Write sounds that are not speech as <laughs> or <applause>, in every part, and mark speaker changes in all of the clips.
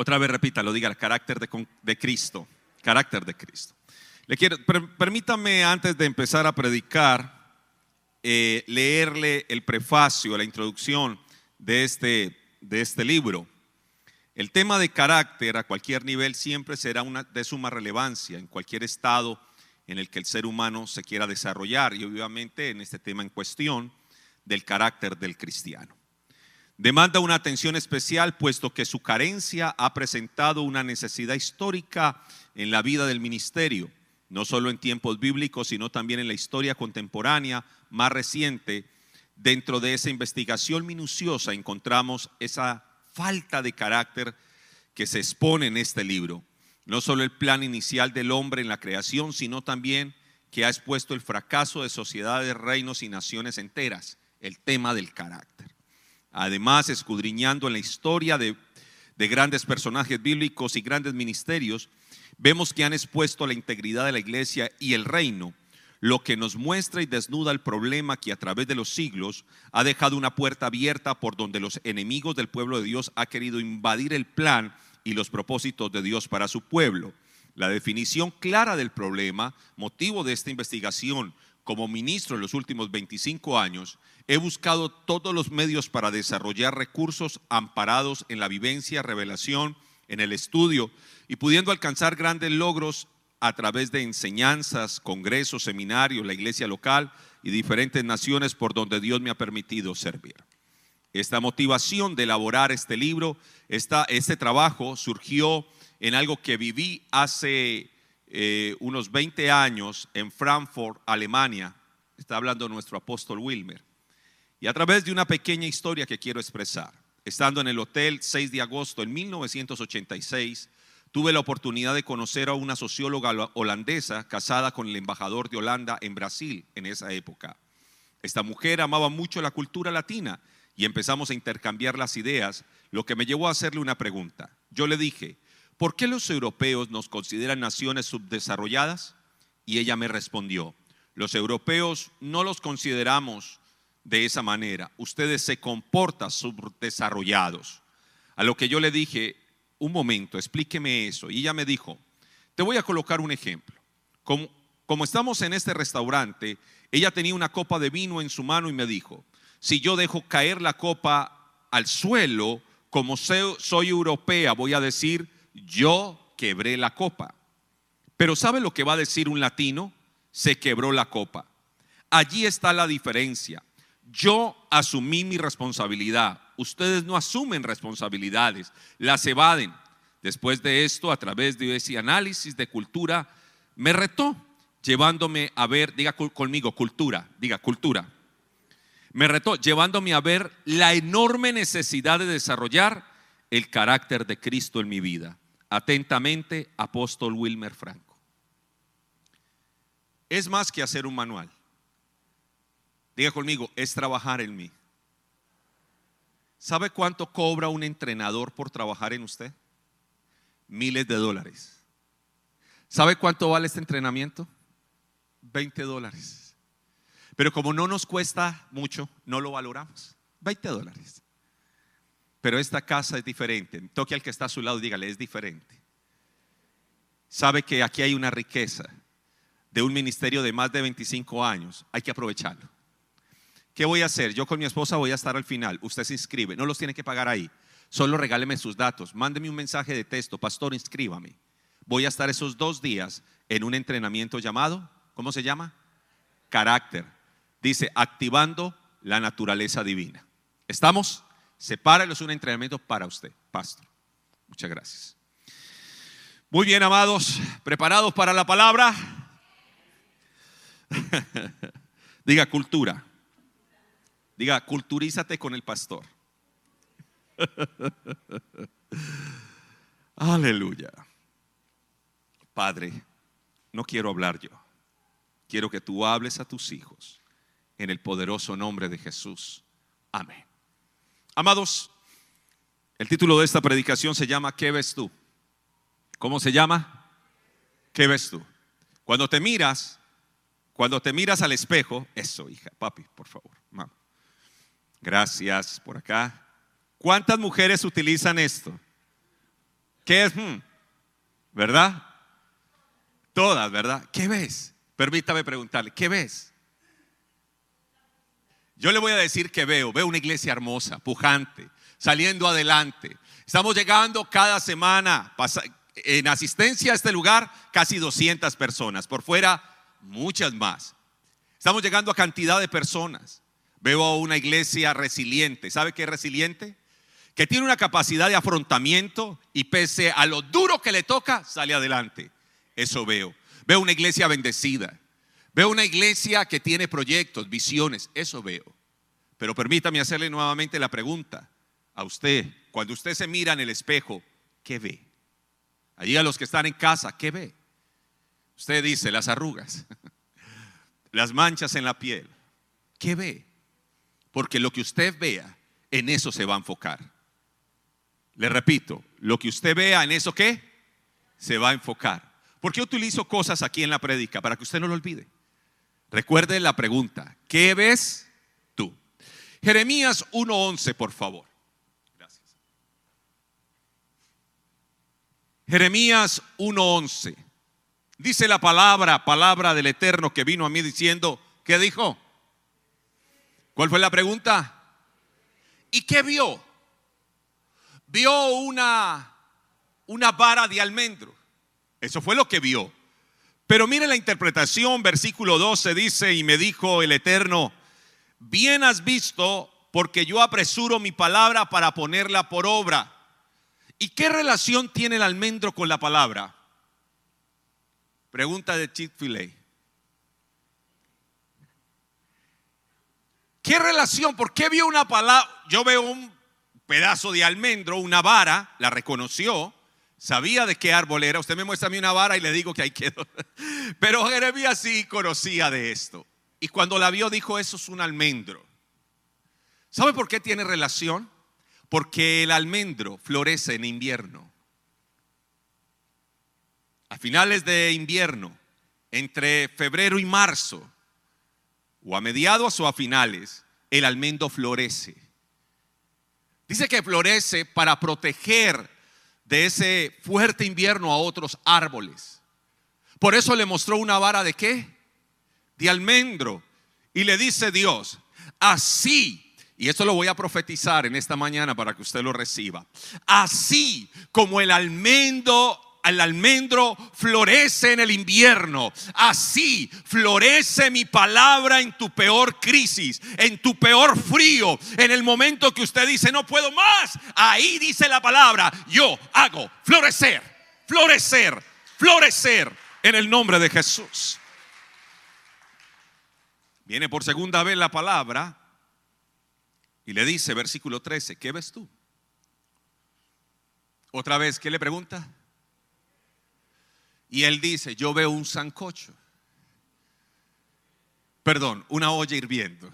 Speaker 1: Otra vez repita, lo diga, el carácter de, de Cristo. Carácter de Cristo. Le quiero, permítame antes de empezar a predicar, eh, leerle el prefacio, la introducción de este, de este libro. El tema de carácter a cualquier nivel siempre será una, de suma relevancia en cualquier estado en el que el ser humano se quiera desarrollar y obviamente en este tema en cuestión del carácter del cristiano. Demanda una atención especial puesto que su carencia ha presentado una necesidad histórica en la vida del ministerio, no solo en tiempos bíblicos, sino también en la historia contemporánea más reciente. Dentro de esa investigación minuciosa encontramos esa falta de carácter que se expone en este libro. No solo el plan inicial del hombre en la creación, sino también que ha expuesto el fracaso de sociedades, reinos y naciones enteras, el tema del carácter. Además, escudriñando en la historia de, grandes personajes bíblicos y grandes ministerios, vemos que han expuesto la integridad de la iglesia y el reino, lo que nos muestra y desnuda el problema que a través de los siglos ha dejado una puerta abierta por donde los enemigos del pueblo de Dios ha querido invadir el plan y los propósitos de Dios para su pueblo. La definición clara del problema, motivo de esta investigación como ministro en los últimos 25 años, He buscado todos los medios para desarrollar recursos amparados en la vivencia, revelación, en el estudio y pudiendo alcanzar grandes logros a través de enseñanzas, congresos, seminarios, la iglesia local y diferentes naciones por donde Dios me ha permitido servir. Esta motivación de elaborar este libro, este trabajo surgió en algo que viví hace eh, unos 20 años en Frankfurt, Alemania. Está hablando nuestro apóstol Wilmer. Y a través de una pequeña historia que quiero expresar, estando en el hotel 6 de agosto en 1986, tuve la oportunidad de conocer a una socióloga holandesa casada con el embajador de Holanda en Brasil en esa época. Esta mujer amaba mucho la cultura latina y empezamos a intercambiar las ideas, lo que me llevó a hacerle una pregunta. Yo le dije, ¿por qué los europeos nos consideran naciones subdesarrolladas? Y ella me respondió, los europeos no los consideramos de esa manera. Ustedes se comportan subdesarrollados. A lo que yo le dije, un momento, explíqueme eso. Y ella me dijo, te voy a colocar un ejemplo. Como, estamos en este restaurante, ella tenía una copa de vino en su mano y me dijo, si yo dejo caer la copa al suelo, como soy europea, voy a decir, yo quebré la copa. Pero ¿sabe lo que va a decir un latino? Se quebró la copa. Allí está la diferencia. Yo asumí mi responsabilidad. Ustedes no asumen responsabilidades, las evaden. Después de esto, a través de ese análisis de cultura, me retó, llevándome a ver, diga conmigo, cultura, diga cultura. Me retó, llevándome a ver la enorme necesidad de desarrollar el carácter de Cristo en mi vida. Atentamente, apóstol Wilmer Franco. Es más que hacer un manual. Diga conmigo, es trabajar en mí. ¿Sabe cuánto cobra un entrenador por trabajar en usted? Miles de dólares. ¿Sabe cuánto vale este entrenamiento? 20 dólares. Pero como no nos cuesta mucho, no lo valoramos. 20 dólares. Pero esta casa es diferente. Toque al que está a su lado y dígale, es diferente. Sabe que aquí hay una riqueza de un ministerio de más de 25 años. Hay que aprovecharlo. ¿Qué voy a hacer? Yo con mi esposa voy a estar al final. Usted se inscribe. No los tiene que pagar ahí. Solo regáleme sus datos. Mándeme un mensaje de texto. Pastor, inscríbame. Voy a estar esos dos días en un entrenamiento llamado, ¿cómo se llama? Carácter. Dice, activando la naturaleza divina. ¿Estamos? Sepáralo, es un entrenamiento para usted, pastor. Muchas gracias. Muy bien, amados, ¿preparados para la palabra? <laughs> Diga cultura. Diga, culturízate con el pastor. <laughs> Aleluya. Padre, no quiero hablar yo. Quiero que tú hables a tus hijos en el poderoso nombre de Jesús. Amén. Amados, el título de esta predicación se llama ¿Qué ves tú? ¿Cómo se llama? ¿Qué ves tú? Cuando te miras, cuando te miras al espejo, eso, hija, papi, por favor, mamá. Gracias por acá. ¿Cuántas mujeres utilizan esto? ¿Qué es? Hmm, ¿Verdad? Todas, ¿verdad? ¿Qué ves? Permítame preguntarle, ¿qué ves? Yo le voy a decir que veo, veo una iglesia hermosa, pujante, saliendo adelante. Estamos llegando cada semana en asistencia a este lugar casi 200 personas, por fuera muchas más. Estamos llegando a cantidad de personas. Veo una iglesia resiliente. ¿Sabe qué es resiliente? Que tiene una capacidad de afrontamiento y pese a lo duro que le toca, sale adelante. Eso veo. Veo una iglesia bendecida. Veo una iglesia que tiene proyectos, visiones. Eso veo. Pero permítame hacerle nuevamente la pregunta a usted. Cuando usted se mira en el espejo, ¿qué ve? Allí a los que están en casa, ¿qué ve? Usted dice las arrugas, <laughs> las manchas en la piel. ¿Qué ve? Porque lo que usted vea, en eso se va a enfocar. Le repito, lo que usted vea, en eso qué? Se va a enfocar. ¿Por qué utilizo cosas aquí en la prédica? Para que usted no lo olvide. Recuerde la pregunta, ¿qué ves tú? Jeremías 1.11, por favor. Gracias. Jeremías 1.11. Dice la palabra, palabra del Eterno que vino a mí diciendo, ¿qué dijo? ¿Cuál fue la pregunta? ¿Y qué vio? Vio una, una vara de almendro. Eso fue lo que vio. Pero mire la interpretación, versículo 12 dice, y me dijo el Eterno, bien has visto porque yo apresuro mi palabra para ponerla por obra. ¿Y qué relación tiene el almendro con la palabra? Pregunta de Chick-fil-A. ¿Qué relación? ¿Por qué vio una palabra? Yo veo un pedazo de almendro, una vara, la reconoció, sabía de qué árbol era. Usted me muestra a mí una vara y le digo que ahí quedó. <laughs> Pero Jeremías sí conocía de esto. Y cuando la vio dijo, eso es un almendro. ¿Sabe por qué tiene relación? Porque el almendro florece en invierno. A finales de invierno, entre febrero y marzo, o a mediados o a finales, el almendro florece. Dice que florece para proteger de ese fuerte invierno a otros árboles. Por eso le mostró una vara de qué? De almendro. Y le dice Dios, así, y esto lo voy a profetizar en esta mañana para que usted lo reciba, así como el almendro el almendro florece en el invierno. Así florece mi palabra en tu peor crisis, en tu peor frío, en el momento que usted dice no puedo más. Ahí dice la palabra, yo hago florecer, florecer, florecer en el nombre de Jesús. Viene por segunda vez la palabra y le dice, versículo 13, ¿qué ves tú? Otra vez, ¿qué le pregunta? Y él dice, yo veo un sancocho. Perdón, una olla hirviendo.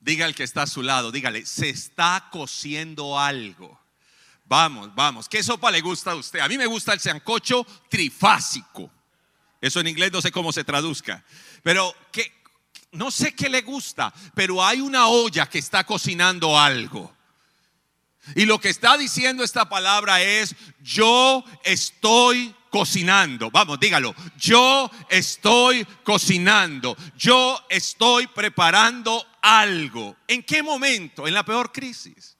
Speaker 1: Diga al que está a su lado, dígale, se está cociendo algo. Vamos, vamos. ¿Qué sopa le gusta a usted? A mí me gusta el sancocho trifásico. Eso en inglés no sé cómo se traduzca. Pero que no sé qué le gusta, pero hay una olla que está cocinando algo. Y lo que está diciendo esta palabra es, yo estoy cocinando. Vamos, dígalo. Yo estoy cocinando. Yo estoy preparando algo. ¿En qué momento? En la peor crisis.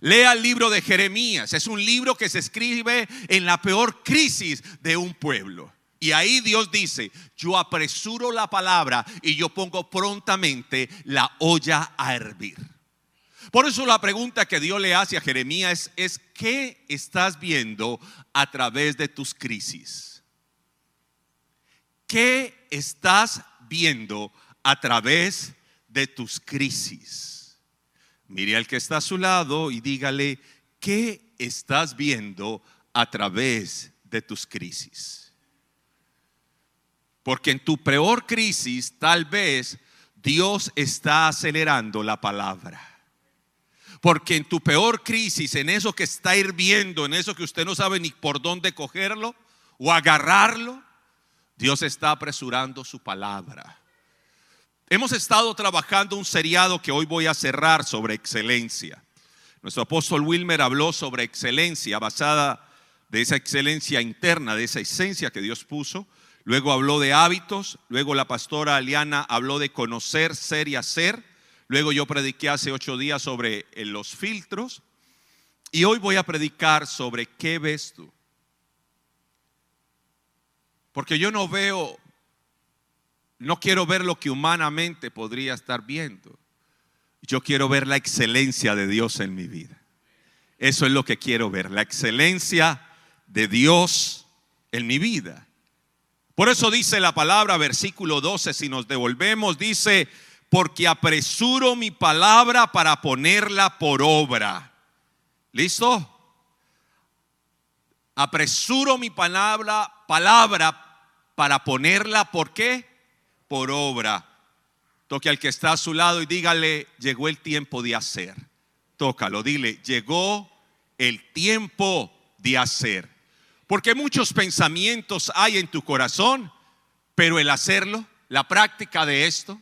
Speaker 1: Lea el libro de Jeremías. Es un libro que se escribe en la peor crisis de un pueblo. Y ahí Dios dice, yo apresuro la palabra y yo pongo prontamente la olla a hervir. Por eso la pregunta que Dios le hace a Jeremías es, ¿qué estás viendo a través de tus crisis? ¿Qué estás viendo a través de tus crisis? Mire al que está a su lado y dígale, ¿qué estás viendo a través de tus crisis? Porque en tu peor crisis tal vez Dios está acelerando la palabra. Porque en tu peor crisis, en eso que está hirviendo, en eso que usted no sabe ni por dónde cogerlo o agarrarlo, Dios está apresurando su palabra. Hemos estado trabajando un seriado que hoy voy a cerrar sobre excelencia. Nuestro apóstol Wilmer habló sobre excelencia basada de esa excelencia interna, de esa esencia que Dios puso. Luego habló de hábitos, luego la pastora Aliana habló de conocer, ser y hacer. Luego yo prediqué hace ocho días sobre eh, los filtros. Y hoy voy a predicar sobre qué ves tú. Porque yo no veo, no quiero ver lo que humanamente podría estar viendo. Yo quiero ver la excelencia de Dios en mi vida. Eso es lo que quiero ver, la excelencia de Dios en mi vida. Por eso dice la palabra, versículo 12, si nos devolvemos, dice, porque apresuro mi palabra para ponerla por obra. ¿Listo? Apresuro mi palabra, palabra para ponerla, ¿por qué? Por obra. Toque al que está a su lado y dígale, llegó el tiempo de hacer. Tócalo, dile, llegó el tiempo de hacer. Porque muchos pensamientos hay en tu corazón, pero el hacerlo, la práctica de esto,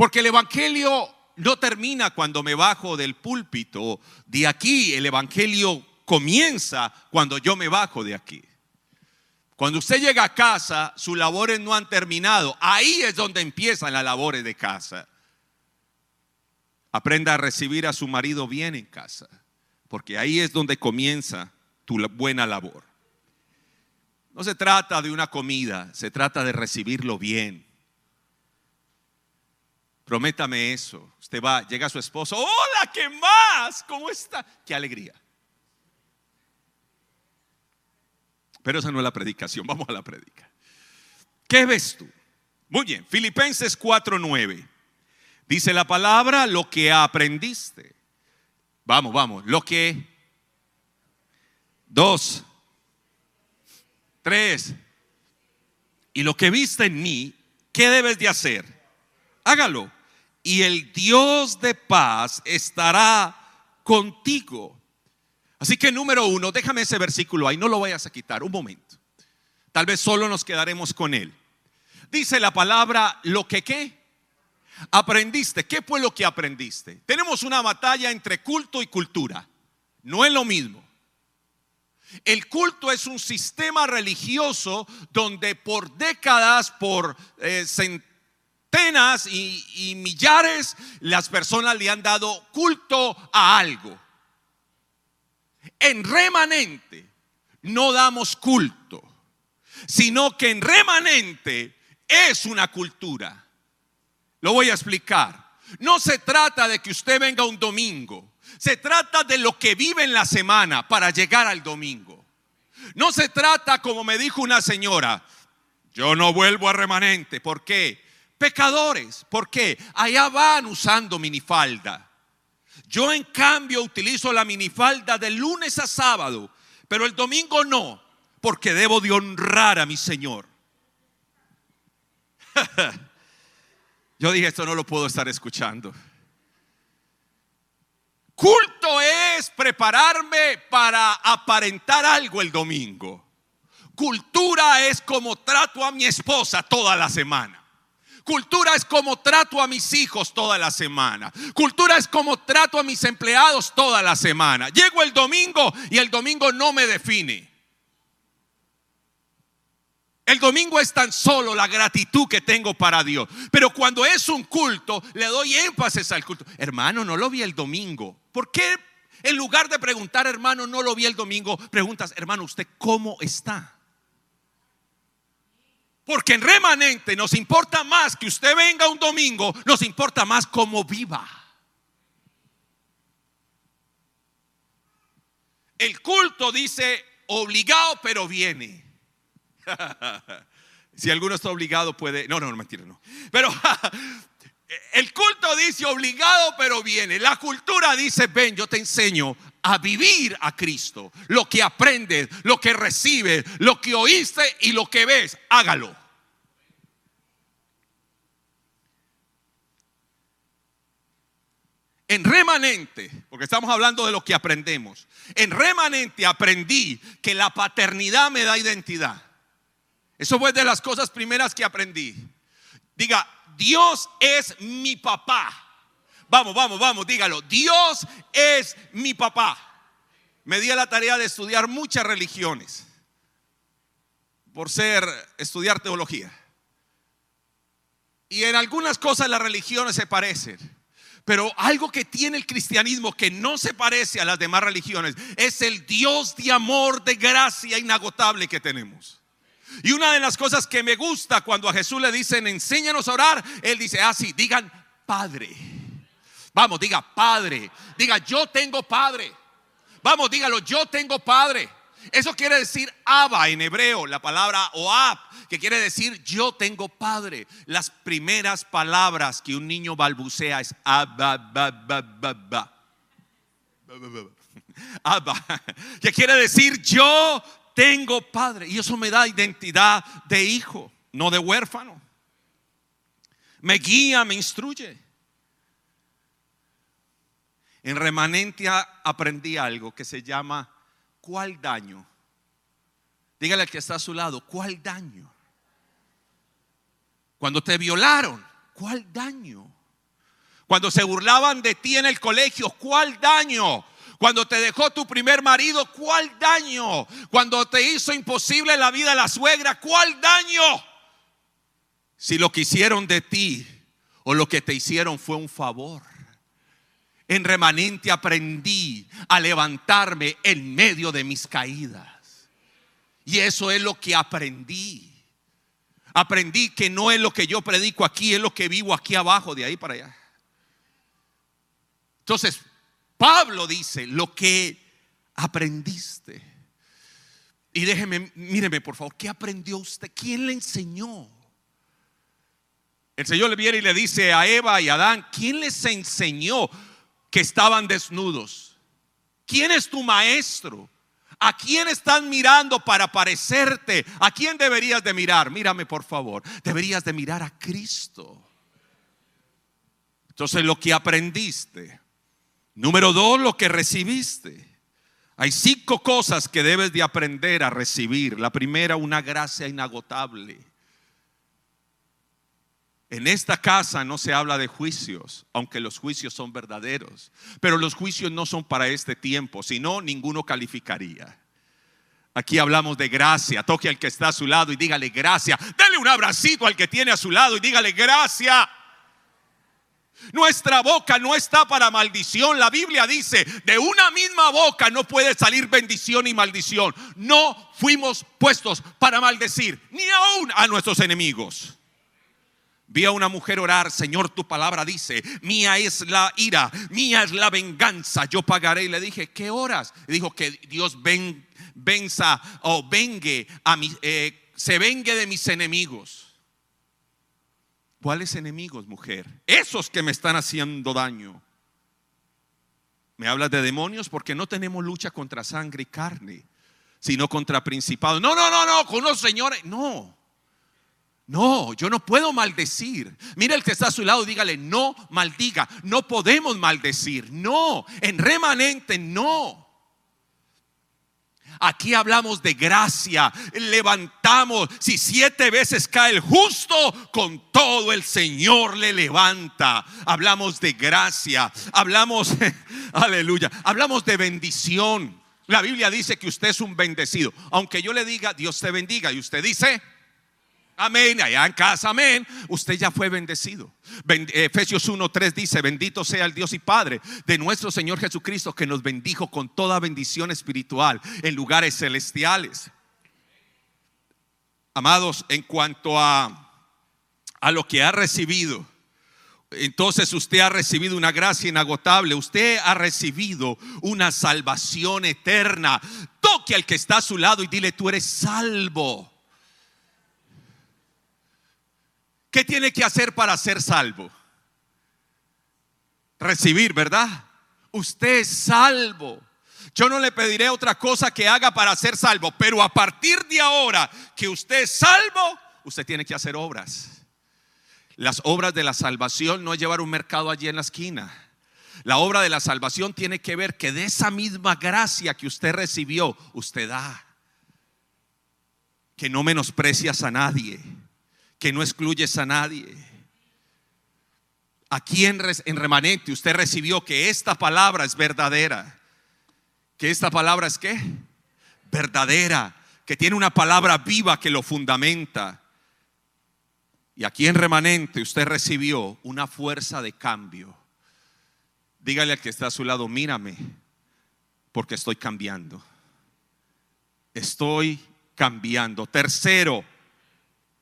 Speaker 1: porque el Evangelio no termina cuando me bajo del púlpito de aquí, el Evangelio comienza cuando yo me bajo de aquí. Cuando usted llega a casa, sus labores no han terminado. Ahí es donde empiezan las labores de casa. Aprenda a recibir a su marido bien en casa, porque ahí es donde comienza tu buena labor. No se trata de una comida, se trata de recibirlo bien. Prométame eso. Usted va, llega a su esposo, hola, ¿qué más? ¿Cómo está? Qué alegría. Pero esa no es la predicación, <laughs> vamos a la predica. ¿Qué ves tú? Muy bien, Filipenses 4:9. Dice la palabra lo que aprendiste. Vamos, vamos, lo que dos, tres, y lo que viste en mí, ¿qué debes de hacer? Hágalo. Y el Dios de paz estará contigo. Así que número uno, déjame ese versículo ahí, no lo vayas a quitar, un momento. Tal vez solo nos quedaremos con él. Dice la palabra, lo que qué? Aprendiste. ¿Qué fue lo que aprendiste? Tenemos una batalla entre culto y cultura. No es lo mismo. El culto es un sistema religioso donde por décadas, por eh, centenas y, y millares, las personas le han dado culto a algo. En remanente no damos culto, sino que en remanente es una cultura. Lo voy a explicar. No se trata de que usted venga un domingo. Se trata de lo que vive en la semana para llegar al domingo. No se trata, como me dijo una señora, yo no vuelvo a remanente. ¿Por qué? Pecadores. ¿Por qué? Allá van usando minifalda. Yo en cambio utilizo la minifalda de lunes a sábado, pero el domingo no, porque debo de honrar a mi Señor. <laughs> Yo dije, esto no lo puedo estar escuchando. Culto es prepararme para aparentar algo el domingo. Cultura es como trato a mi esposa toda la semana. Cultura es como trato a mis hijos toda la semana. Cultura es como trato a mis empleados toda la semana. Llego el domingo y el domingo no me define. El domingo es tan solo la gratitud que tengo para Dios. Pero cuando es un culto, le doy énfasis al culto. Hermano, no lo vi el domingo. ¿Por qué en lugar de preguntar, hermano, no lo vi el domingo, preguntas, hermano, ¿usted cómo está? Porque en remanente nos importa más que usted venga un domingo, nos importa más cómo viva. El culto dice obligado, pero viene. <laughs> si alguno está obligado puede, no, no, no, mentira, no. Pero <laughs> el culto dice obligado, pero viene. La cultura dice, ven, yo te enseño a vivir a Cristo. Lo que aprendes, lo que recibes, lo que oíste y lo que ves, hágalo. En remanente, porque estamos hablando de lo que aprendemos, en remanente aprendí que la paternidad me da identidad. Eso fue de las cosas primeras que aprendí. Diga, Dios es mi papá. Vamos, vamos, vamos, dígalo. Dios es mi papá. me di a la tarea de estudiar muchas religiones por ser estudiar teología. Y en algunas cosas las religiones se parecen. Pero algo que tiene el cristianismo que no se parece a las demás religiones es el Dios de amor, de gracia inagotable que tenemos. Y una de las cosas que me gusta cuando a Jesús le dicen, enséñanos a orar, Él dice, así, ah, digan, Padre. Vamos, diga, Padre. Diga, yo tengo Padre. Vamos, dígalo, yo tengo Padre. Eso quiere decir Abba en hebreo, la palabra Oab, que quiere decir yo tengo padre. Las primeras palabras que un niño balbucea es Abba, ba, <laughs> Abba, que quiere decir yo tengo padre. Y eso me da identidad de hijo, no de huérfano. Me guía, me instruye. En remanentia aprendí algo que se llama ¿cuál daño? Dígale al que está a su lado, ¿cuál daño? Cuando te violaron, ¿cuál daño? Cuando se burlaban de ti en el colegio, ¿cuál daño? Cuando te dejó tu primer marido, ¿cuál daño? Cuando te hizo imposible la vida la suegra, ¿cuál daño? Si lo que hicieron de ti o lo que te hicieron fue un favor. En remanente aprendí a levantarme en medio de mis caídas. Y eso es lo que aprendí. Aprendí que no es lo que yo predico aquí, es lo que vivo aquí abajo, de ahí para allá. Entonces, Pablo dice, lo que aprendiste. Y déjeme, míreme por favor, ¿qué aprendió usted? ¿Quién le enseñó? El Señor le viene y le dice a Eva y a Adán, ¿quién les enseñó? que estaban desnudos. ¿Quién es tu maestro? ¿A quién están mirando para parecerte? ¿A quién deberías de mirar? Mírame por favor. Deberías de mirar a Cristo. Entonces lo que aprendiste. Número dos, lo que recibiste. Hay cinco cosas que debes de aprender a recibir. La primera, una gracia inagotable. En esta casa no se habla de juicios, aunque los juicios son verdaderos. Pero los juicios no son para este tiempo, sino ninguno calificaría. Aquí hablamos de gracia. Toque al que está a su lado y dígale gracia. Dale un abracito al que tiene a su lado y dígale gracia. Nuestra boca no está para maldición. La Biblia dice, de una misma boca no puede salir bendición y maldición. No fuimos puestos para maldecir, ni aún a nuestros enemigos. Vi a una mujer orar, Señor, tu palabra dice, mía es la ira, mía es la venganza, yo pagaré. Y le dije, ¿qué horas? Dijo que Dios ven, venza o vengue a mi, eh, se vengue de mis enemigos. ¿Cuáles enemigos, mujer? Esos que me están haciendo daño. Me hablas de demonios porque no tenemos lucha contra sangre y carne, sino contra principados. No, no, no, no, con los señores, no. No, yo no puedo maldecir. Mira el que está a su lado, dígale, no maldiga. No podemos maldecir. No, en remanente, no. Aquí hablamos de gracia. Levantamos. Si siete veces cae el justo, con todo el Señor le levanta. Hablamos de gracia. Hablamos, <laughs> aleluya. Hablamos de bendición. La Biblia dice que usted es un bendecido. Aunque yo le diga, Dios te bendiga. Y usted dice, Amén, allá en casa, amén. Usted ya fue bendecido. Efesios 1:3 dice, bendito sea el Dios y Padre de nuestro Señor Jesucristo que nos bendijo con toda bendición espiritual en lugares celestiales. Amados, en cuanto a, a lo que ha recibido, entonces usted ha recibido una gracia inagotable, usted ha recibido una salvación eterna. Toque al que está a su lado y dile, tú eres salvo. ¿Qué tiene que hacer para ser salvo? Recibir, ¿verdad? Usted es salvo. Yo no le pediré otra cosa que haga para ser salvo, pero a partir de ahora que usted es salvo, usted tiene que hacer obras. Las obras de la salvación no es llevar un mercado allí en la esquina. La obra de la salvación tiene que ver que de esa misma gracia que usted recibió, usted da. Que no menosprecias a nadie que no excluyes a nadie. Aquí en, en remanente usted recibió que esta palabra es verdadera, Que esta palabra es qué? Verdadera, que tiene una palabra viva que lo fundamenta. Y aquí en remanente usted recibió una fuerza de cambio. Dígale al que está a su lado, mírame, porque estoy cambiando. Estoy cambiando. Tercero,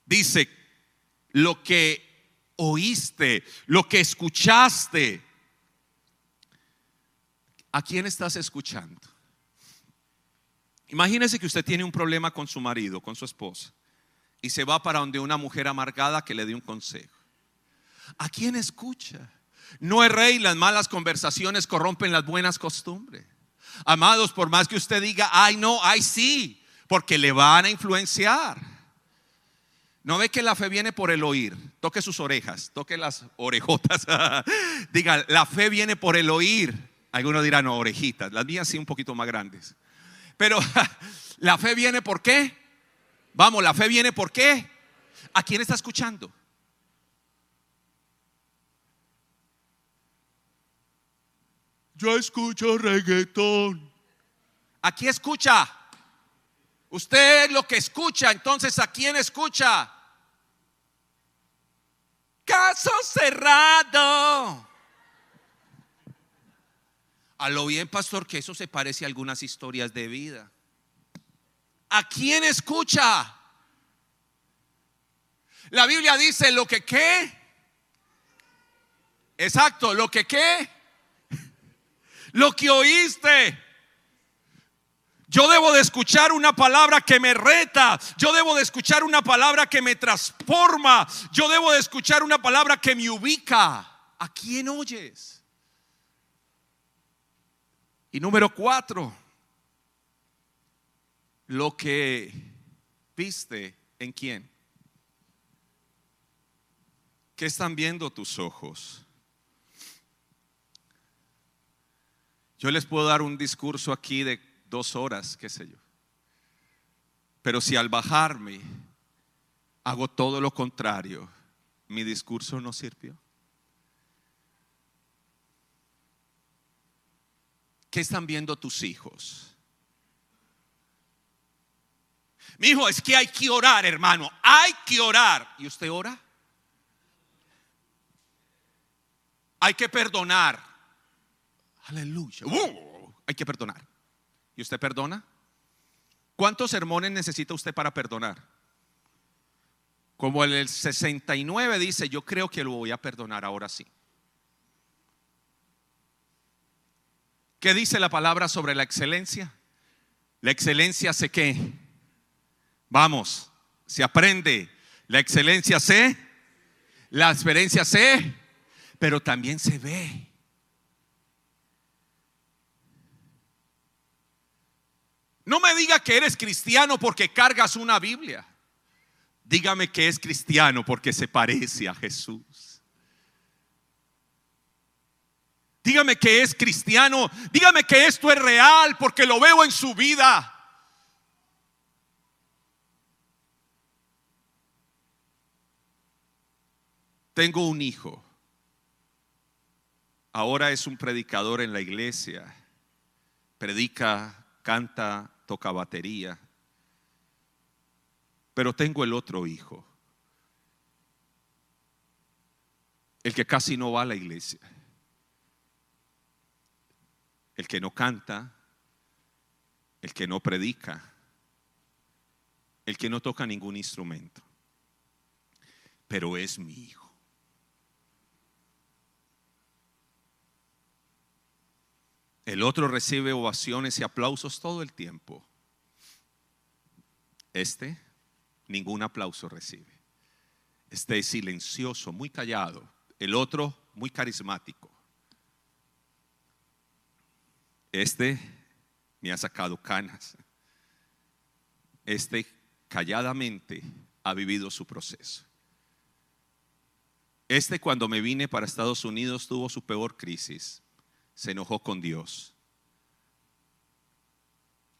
Speaker 1: dice, lo que oíste, lo que escuchaste. ¿A quién estás escuchando? Imagínese que usted tiene un problema con su marido, con su esposa, y se va para donde una mujer amargada que le dé un consejo. ¿A quién escucha? No es rey, las malas conversaciones corrompen las buenas costumbres. Amados, por más que usted diga, ay no, ay sí, porque le van a influenciar. No ve que la fe viene por el oír. Toque sus orejas, toque las orejotas. <laughs> Diga, la fe viene por el oír. Algunos dirán, no, orejitas. Las mías sí un poquito más grandes. Pero <laughs> la fe viene por qué? Vamos, la fe viene por qué? ¿A quién está escuchando? Yo escucho reggaetón. Aquí escucha. Usted lo que escucha, entonces ¿a quién escucha? Caso cerrado. A lo bien, pastor, que eso se parece a algunas historias de vida. ¿A quién escucha? La Biblia dice lo que qué. Exacto, lo que qué. <laughs> Lo que oíste. Yo debo de escuchar una palabra que me reta. Yo debo de escuchar una palabra que me transforma. Yo debo de escuchar una palabra que me ubica. ¿A quién oyes? Y número cuatro, lo que viste en quién. ¿Qué están viendo tus ojos? Yo les puedo dar un discurso aquí de dos horas, qué sé yo. Pero si al bajarme hago todo lo contrario, mi discurso no sirvió. ¿Qué están viendo tus hijos? Mi hijo, es que hay que orar, hermano. Hay que orar. ¿Y usted ora? Hay que perdonar. Aleluya. Uh, hay que perdonar. ¿Y usted perdona? ¿Cuántos sermones necesita usted para perdonar? Como el 69 dice, yo creo que lo voy a perdonar ahora sí. ¿Qué dice la palabra sobre la excelencia? La excelencia se qué? Vamos, se aprende. La excelencia se, la experiencia se, pero también se ve. No me diga que eres cristiano porque cargas una Biblia. Dígame que es cristiano porque se parece a Jesús. Dígame que es cristiano. Dígame que esto es real porque lo veo en su vida. Tengo un hijo. Ahora es un predicador en la iglesia. Predica, canta, toca batería. Pero tengo el otro hijo, el que casi no va a la iglesia, el que no canta, el que no predica, el que no toca ningún instrumento, pero es mi hijo. El otro recibe ovaciones y aplausos todo el tiempo. Este ningún aplauso recibe. Este es silencioso, muy callado. El otro muy carismático. Este me ha sacado canas. Este calladamente ha vivido su proceso. Este cuando me vine para Estados Unidos tuvo su peor crisis se enojó con Dios.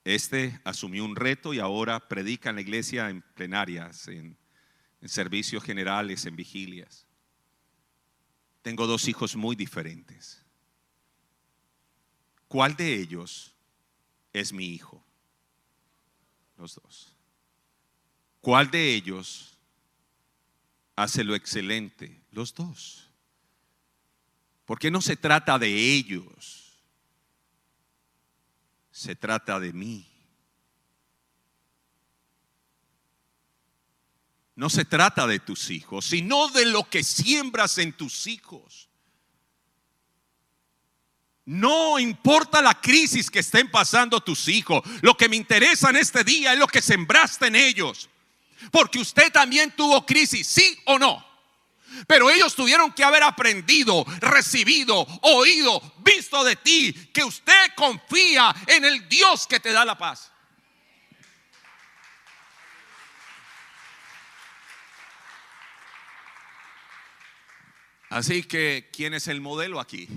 Speaker 1: Este asumió un reto y ahora predica en la iglesia en plenarias, en, servicios generales, en vigilias. Tengo dos hijos muy diferentes. ¿Cuál de ellos es mi hijo. Los dos. ¿Cuál de ellos hace lo excelente? Los dos. Porque no se trata de ellos, se trata de mí. No se trata de tus hijos, sino de lo que siembras en tus hijos. No importa la crisis que estén pasando tus hijos, lo que me interesa en este día es lo que sembraste en ellos. Porque usted también tuvo crisis, sí o no. Pero ellos tuvieron que haber aprendido, recibido, oído, visto de ti que usted confía en el Dios que te da la paz. Así que, ¿quién es el modelo aquí?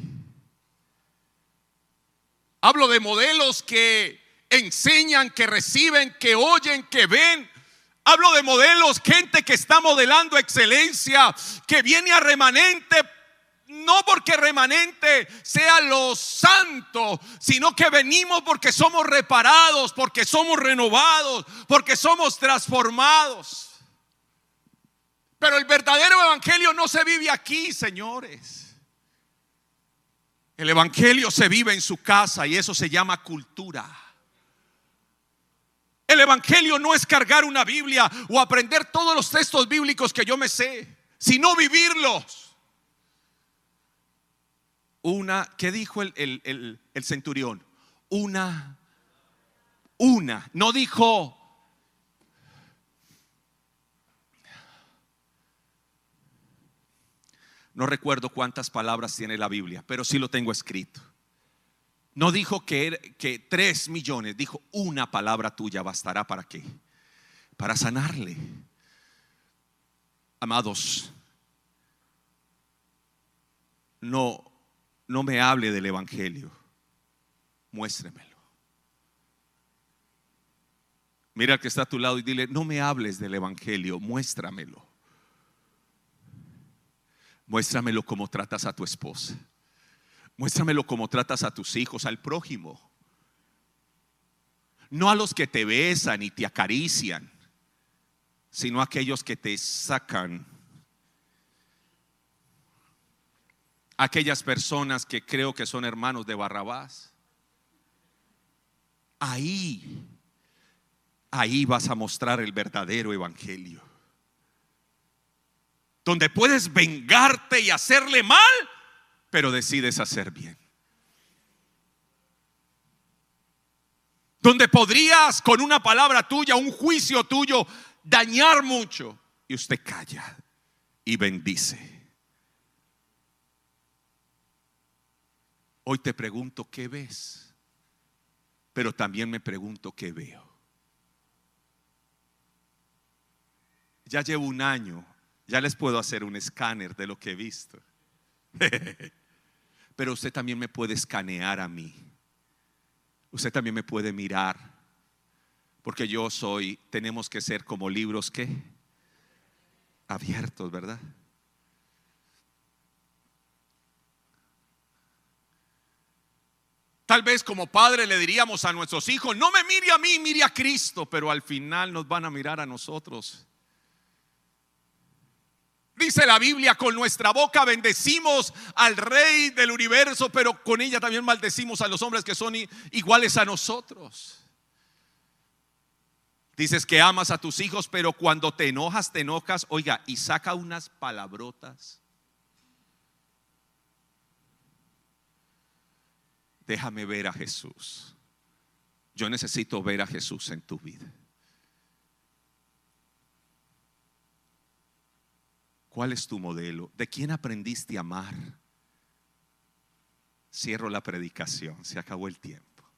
Speaker 1: Hablo de modelos que enseñan, que reciben, que oyen, que ven. Hablo de modelos, gente que está modelando excelencia, que viene a remanente, no porque remanente sea lo santo, sino que venimos porque somos reparados, porque somos renovados, porque somos transformados. Pero el verdadero evangelio no se vive aquí, señores. El evangelio se vive en su casa y eso se llama cultura. El evangelio no es cargar una Biblia o aprender todos los textos bíblicos que yo me sé, sino vivirlos. Una, ¿qué dijo el, el, centurión? Una, una, no dijo No recuerdo cuántas palabras tiene la Biblia, pero sí lo tengo escrito. No dijo que, tres millones, dijo una palabra tuya bastará para qué? Para sanarle. Amados, no, no me hable del Evangelio, muéstremelo. Mira que está a tu lado y dile, no me hables del Evangelio, muéstramelo. Muéstramelo como tratas a tu esposa. Muéstramelo como tratas a tus hijos, al prójimo. No a los que te besan y te acarician, sino a aquellos que te sacan. Aquellas personas que creo que son hermanos de Barrabás. Ahí, ahí vas a mostrar el verdadero evangelio donde puedes vengarte y hacerle mal, pero decides hacer bien. Donde podrías con una palabra tuya, un juicio tuyo, dañar mucho y usted calla y bendice. Hoy te pregunto qué ves, pero también me pregunto qué veo. Ya llevo un año ya les puedo hacer un escáner de lo que he visto. <laughs> Pero usted también me puede escanear a mí. Usted también me puede mirar. Porque yo soy, tenemos que ser como libros que abiertos, ¿verdad? Tal vez como padre le diríamos a nuestros hijos, no me mire a mí, mire a Cristo, pero al final nos van a mirar a nosotros. Dice la Biblia, con nuestra boca bendecimos al Rey del universo, pero con ella también maldecimos a los hombres que son iguales a nosotros. Dices que amas a tus hijos, pero cuando te enojas, te enojas, oiga, y saca unas palabrotas. Déjame ver a Jesús. Yo necesito ver a Jesús en tu vida. ¿Cuál es tu modelo? ¿De quién aprendiste a amar? Cierro la predicación, se acabó el tiempo.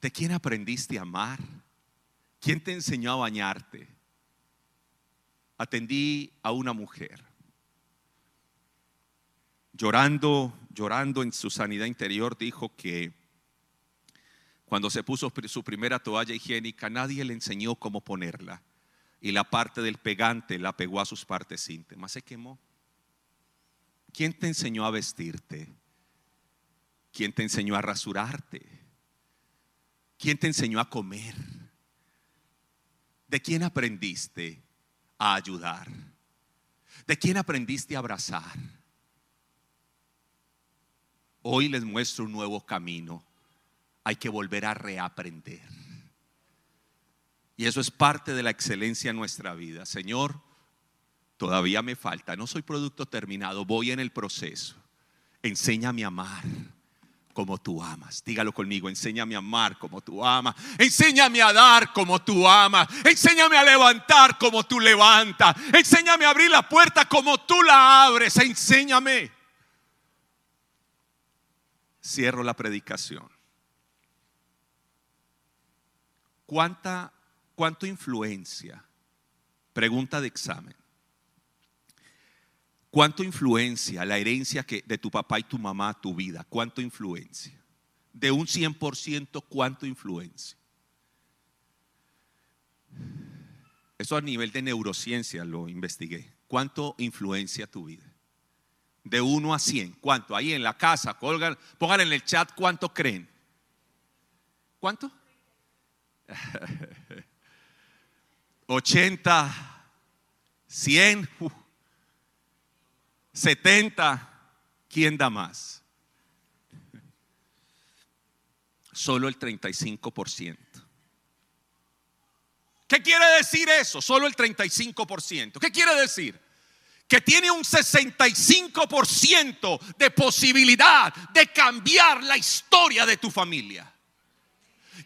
Speaker 1: ¿De quién aprendiste a amar? ¿Quién te enseñó a bañarte? Atendí a una mujer llorando, llorando en su sanidad interior, dijo que cuando se puso su primera toalla higiénica, nadie le enseñó cómo ponerla y la parte del pegante la pegó a sus partes íntimas. Se quemó. ¿Quién te enseñó a vestirte? ¿Quién te enseñó a rasurarte? ¿Quién te enseñó a comer? ¿De quién aprendiste a ayudar? ¿De quién aprendiste a abrazar? Hoy les muestro un nuevo camino. Hay que volver a reaprender. Y eso es parte de la excelencia en nuestra vida. Señor, todavía me falta. No soy producto terminado. Voy en el proceso. Enséñame a amar como tú amas. Dígalo conmigo, enséñame a amar como tú amas. Enséñame a dar como tú amas. Enséñame a levantar como tú levantas. Enséñame a abrir la puerta como tú la abres. Enséñame. Cierro la predicación. ¿Cuánta, ¿Cuánto influencia? Pregunta de examen. ¿Cuánto influencia la herencia que, de tu papá y tu mamá a tu vida? ¿Cuánto influencia? De un 100%, ¿cuánto influencia? Eso a nivel de neurociencia lo investigué. ¿Cuánto influencia tu vida? De 1 a 100. ¿Cuánto? Ahí en la casa, colgan, pongan en el chat cuánto creen. ¿Cuánto? <laughs> 80, 100. 70, ¿quién da más? Solo el 35%. ¿Qué quiere decir eso? Solo el 35%. ¿Qué quiere decir? Que tiene un 65% de posibilidad de cambiar la historia de tu familia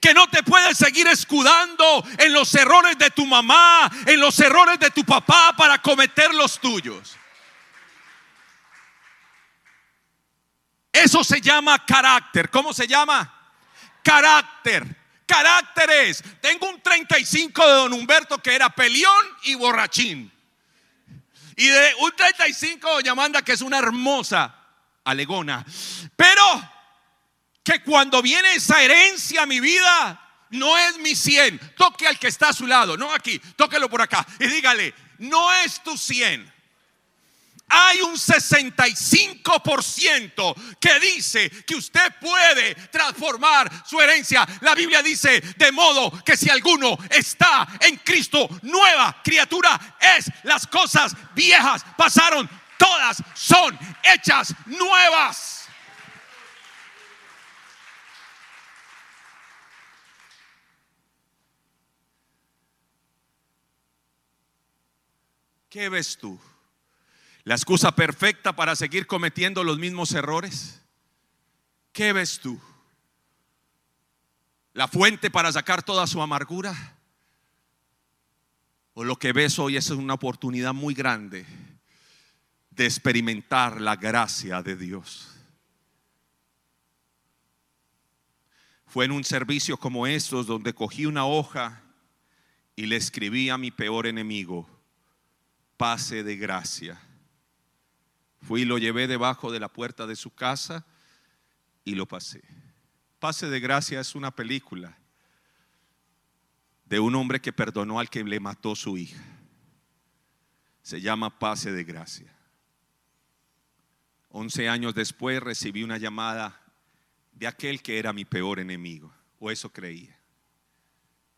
Speaker 1: que no te puedes seguir escudando en los errores de tu mamá, en los errores de tu papá para cometer los tuyos. Eso se llama carácter. ¿Cómo se llama? Carácter. Carácter es, tengo un 35 de don Humberto que era peleón y borrachín. Y de un 35 de doña Amanda que es una hermosa alegona. Pero que cuando viene esa herencia a mi vida, no es mi 100. Toque al que está a su lado, no aquí, tóquelo por acá. Y dígale, no es tu 100 hay un 65% que dice que usted puede transformar su herencia. La Biblia dice, de modo que si alguno está en Cristo, nueva criatura es. Las cosas viejas pasaron, todas son hechas nuevas. ¿Qué ves tú? la excusa perfecta para seguir cometiendo los mismos errores? ¿Qué ves tú? ¿La fuente para sacar toda su amargura? ¿O lo que ves hoy es una oportunidad muy grande de experimentar la gracia de Dios? Fue en un servicio como estos donde cogí una hoja y le escribí a mi peor enemigo, pase de gracia Fui y lo llevé debajo de la puerta de su casa y lo pasé. Pase de gracia es una película de un hombre que perdonó al que le mató su hija. Se llama Pase de gracia. Once años después recibí una llamada de aquel que era mi peor enemigo, o eso creía,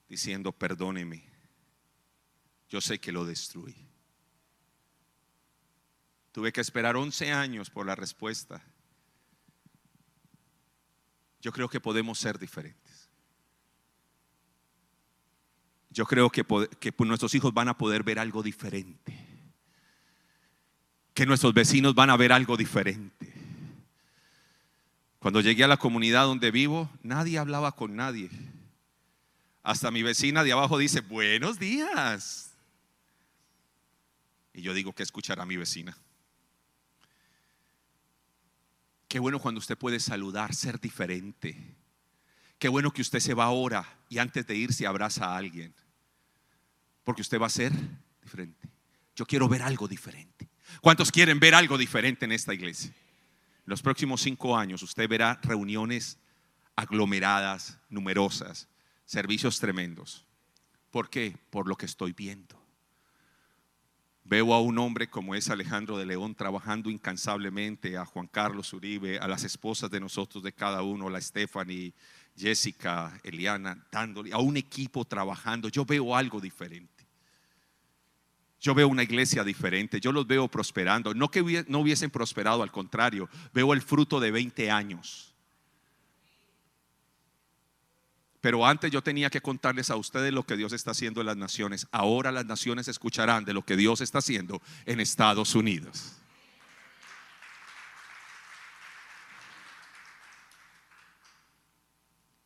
Speaker 1: diciendo, perdóneme, yo sé que lo destruí. Tuve que esperar 11 años por la respuesta. Yo creo que podemos ser diferentes. Yo creo que, nuestros hijos van a poder ver algo diferente. Que nuestros vecinos van a ver algo diferente. Cuando llegué a la comunidad donde vivo, nadie hablaba con nadie. Hasta mi vecina de abajo dice, buenos días. Y yo digo, ¿qué escuchará mi vecina? Qué bueno cuando usted puede saludar, ser diferente. Qué bueno que usted se va ahora y antes de irse abraza a alguien. Porque usted va a ser diferente. Yo quiero ver algo diferente. ¿Cuántos quieren ver algo diferente en esta iglesia? En los próximos cinco años usted verá reuniones aglomeradas, numerosas, servicios tremendos. ¿Por qué? Por lo que estoy viendo. Veo a un hombre como es Alejandro de León trabajando incansablemente, a Juan Carlos Uribe, a las esposas de nosotros, de cada uno, la Stephanie Jessica, Eliana, dándole a un equipo trabajando. Yo veo algo diferente. Yo veo una iglesia diferente, yo los veo prosperando. No que no hubiesen prosperado, al contrario, veo el fruto de 20 años. Pero antes yo tenía que contarles a ustedes lo que Dios está haciendo en las naciones. Ahora las naciones escucharán de lo que Dios está haciendo en Estados Unidos.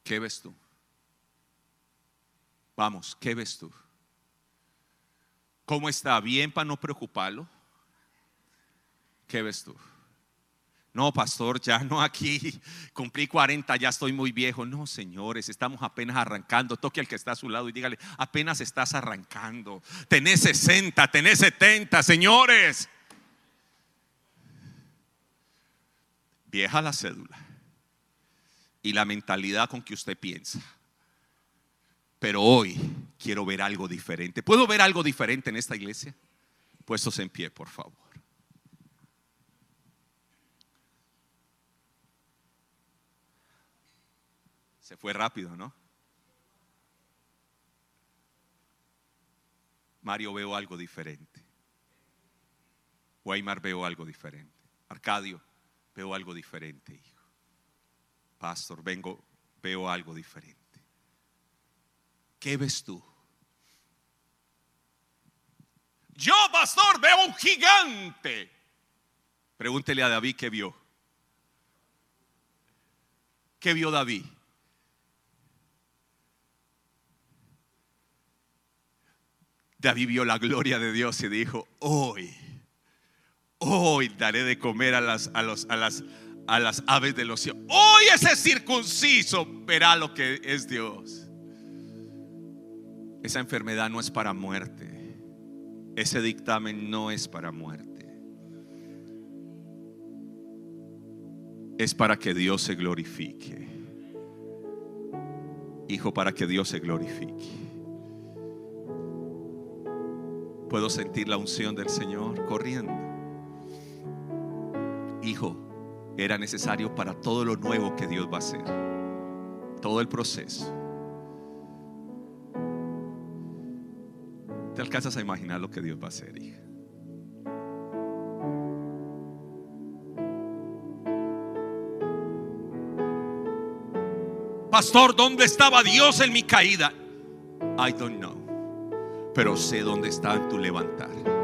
Speaker 1: ¿Qué ves tú? Vamos, ¿qué ves tú? ¿Cómo está? ¿Bien para no preocuparlo? ¿Qué ves tú? No, pastor, ya no aquí. <laughs> Cumplí 40, ya estoy muy viejo. No, señores, estamos apenas arrancando. Toque al que está a su lado y dígale, apenas estás arrancando. Tenés 60, tenés 70, señores. Vieja la cédula y la mentalidad con que usted piensa. Pero hoy quiero ver algo diferente. ¿Puedo ver algo diferente en esta iglesia? Puestos en pie, por favor. Se fue rápido, ¿no? Mario veo algo diferente. Weimar veo algo diferente. Arcadio veo algo diferente, hijo. Pastor, vengo, veo algo diferente. ¿Qué ves tú? Yo, pastor, veo un gigante. Pregúntele a David qué vio. ¿Qué vio David? David vio la gloria de Dios y dijo, hoy, hoy daré de comer a las, a los, a las, a las aves de los cielos. Hoy ese circunciso verá lo que es Dios. Esa enfermedad no es para muerte. Ese dictamen no es para muerte. Es para que Dios se glorifique. Hijo, para que Dios se glorifique. Puedo sentir la unción del Señor corriendo. Hijo, era necesario para todo lo nuevo que Dios va a hacer. Todo el proceso. ¿Te alcanzas a imaginar lo que Dios va a hacer, hija? Pastor, ¿dónde estaba Dios en mi caída? I don't know. Pero sé dónde está tu levantar.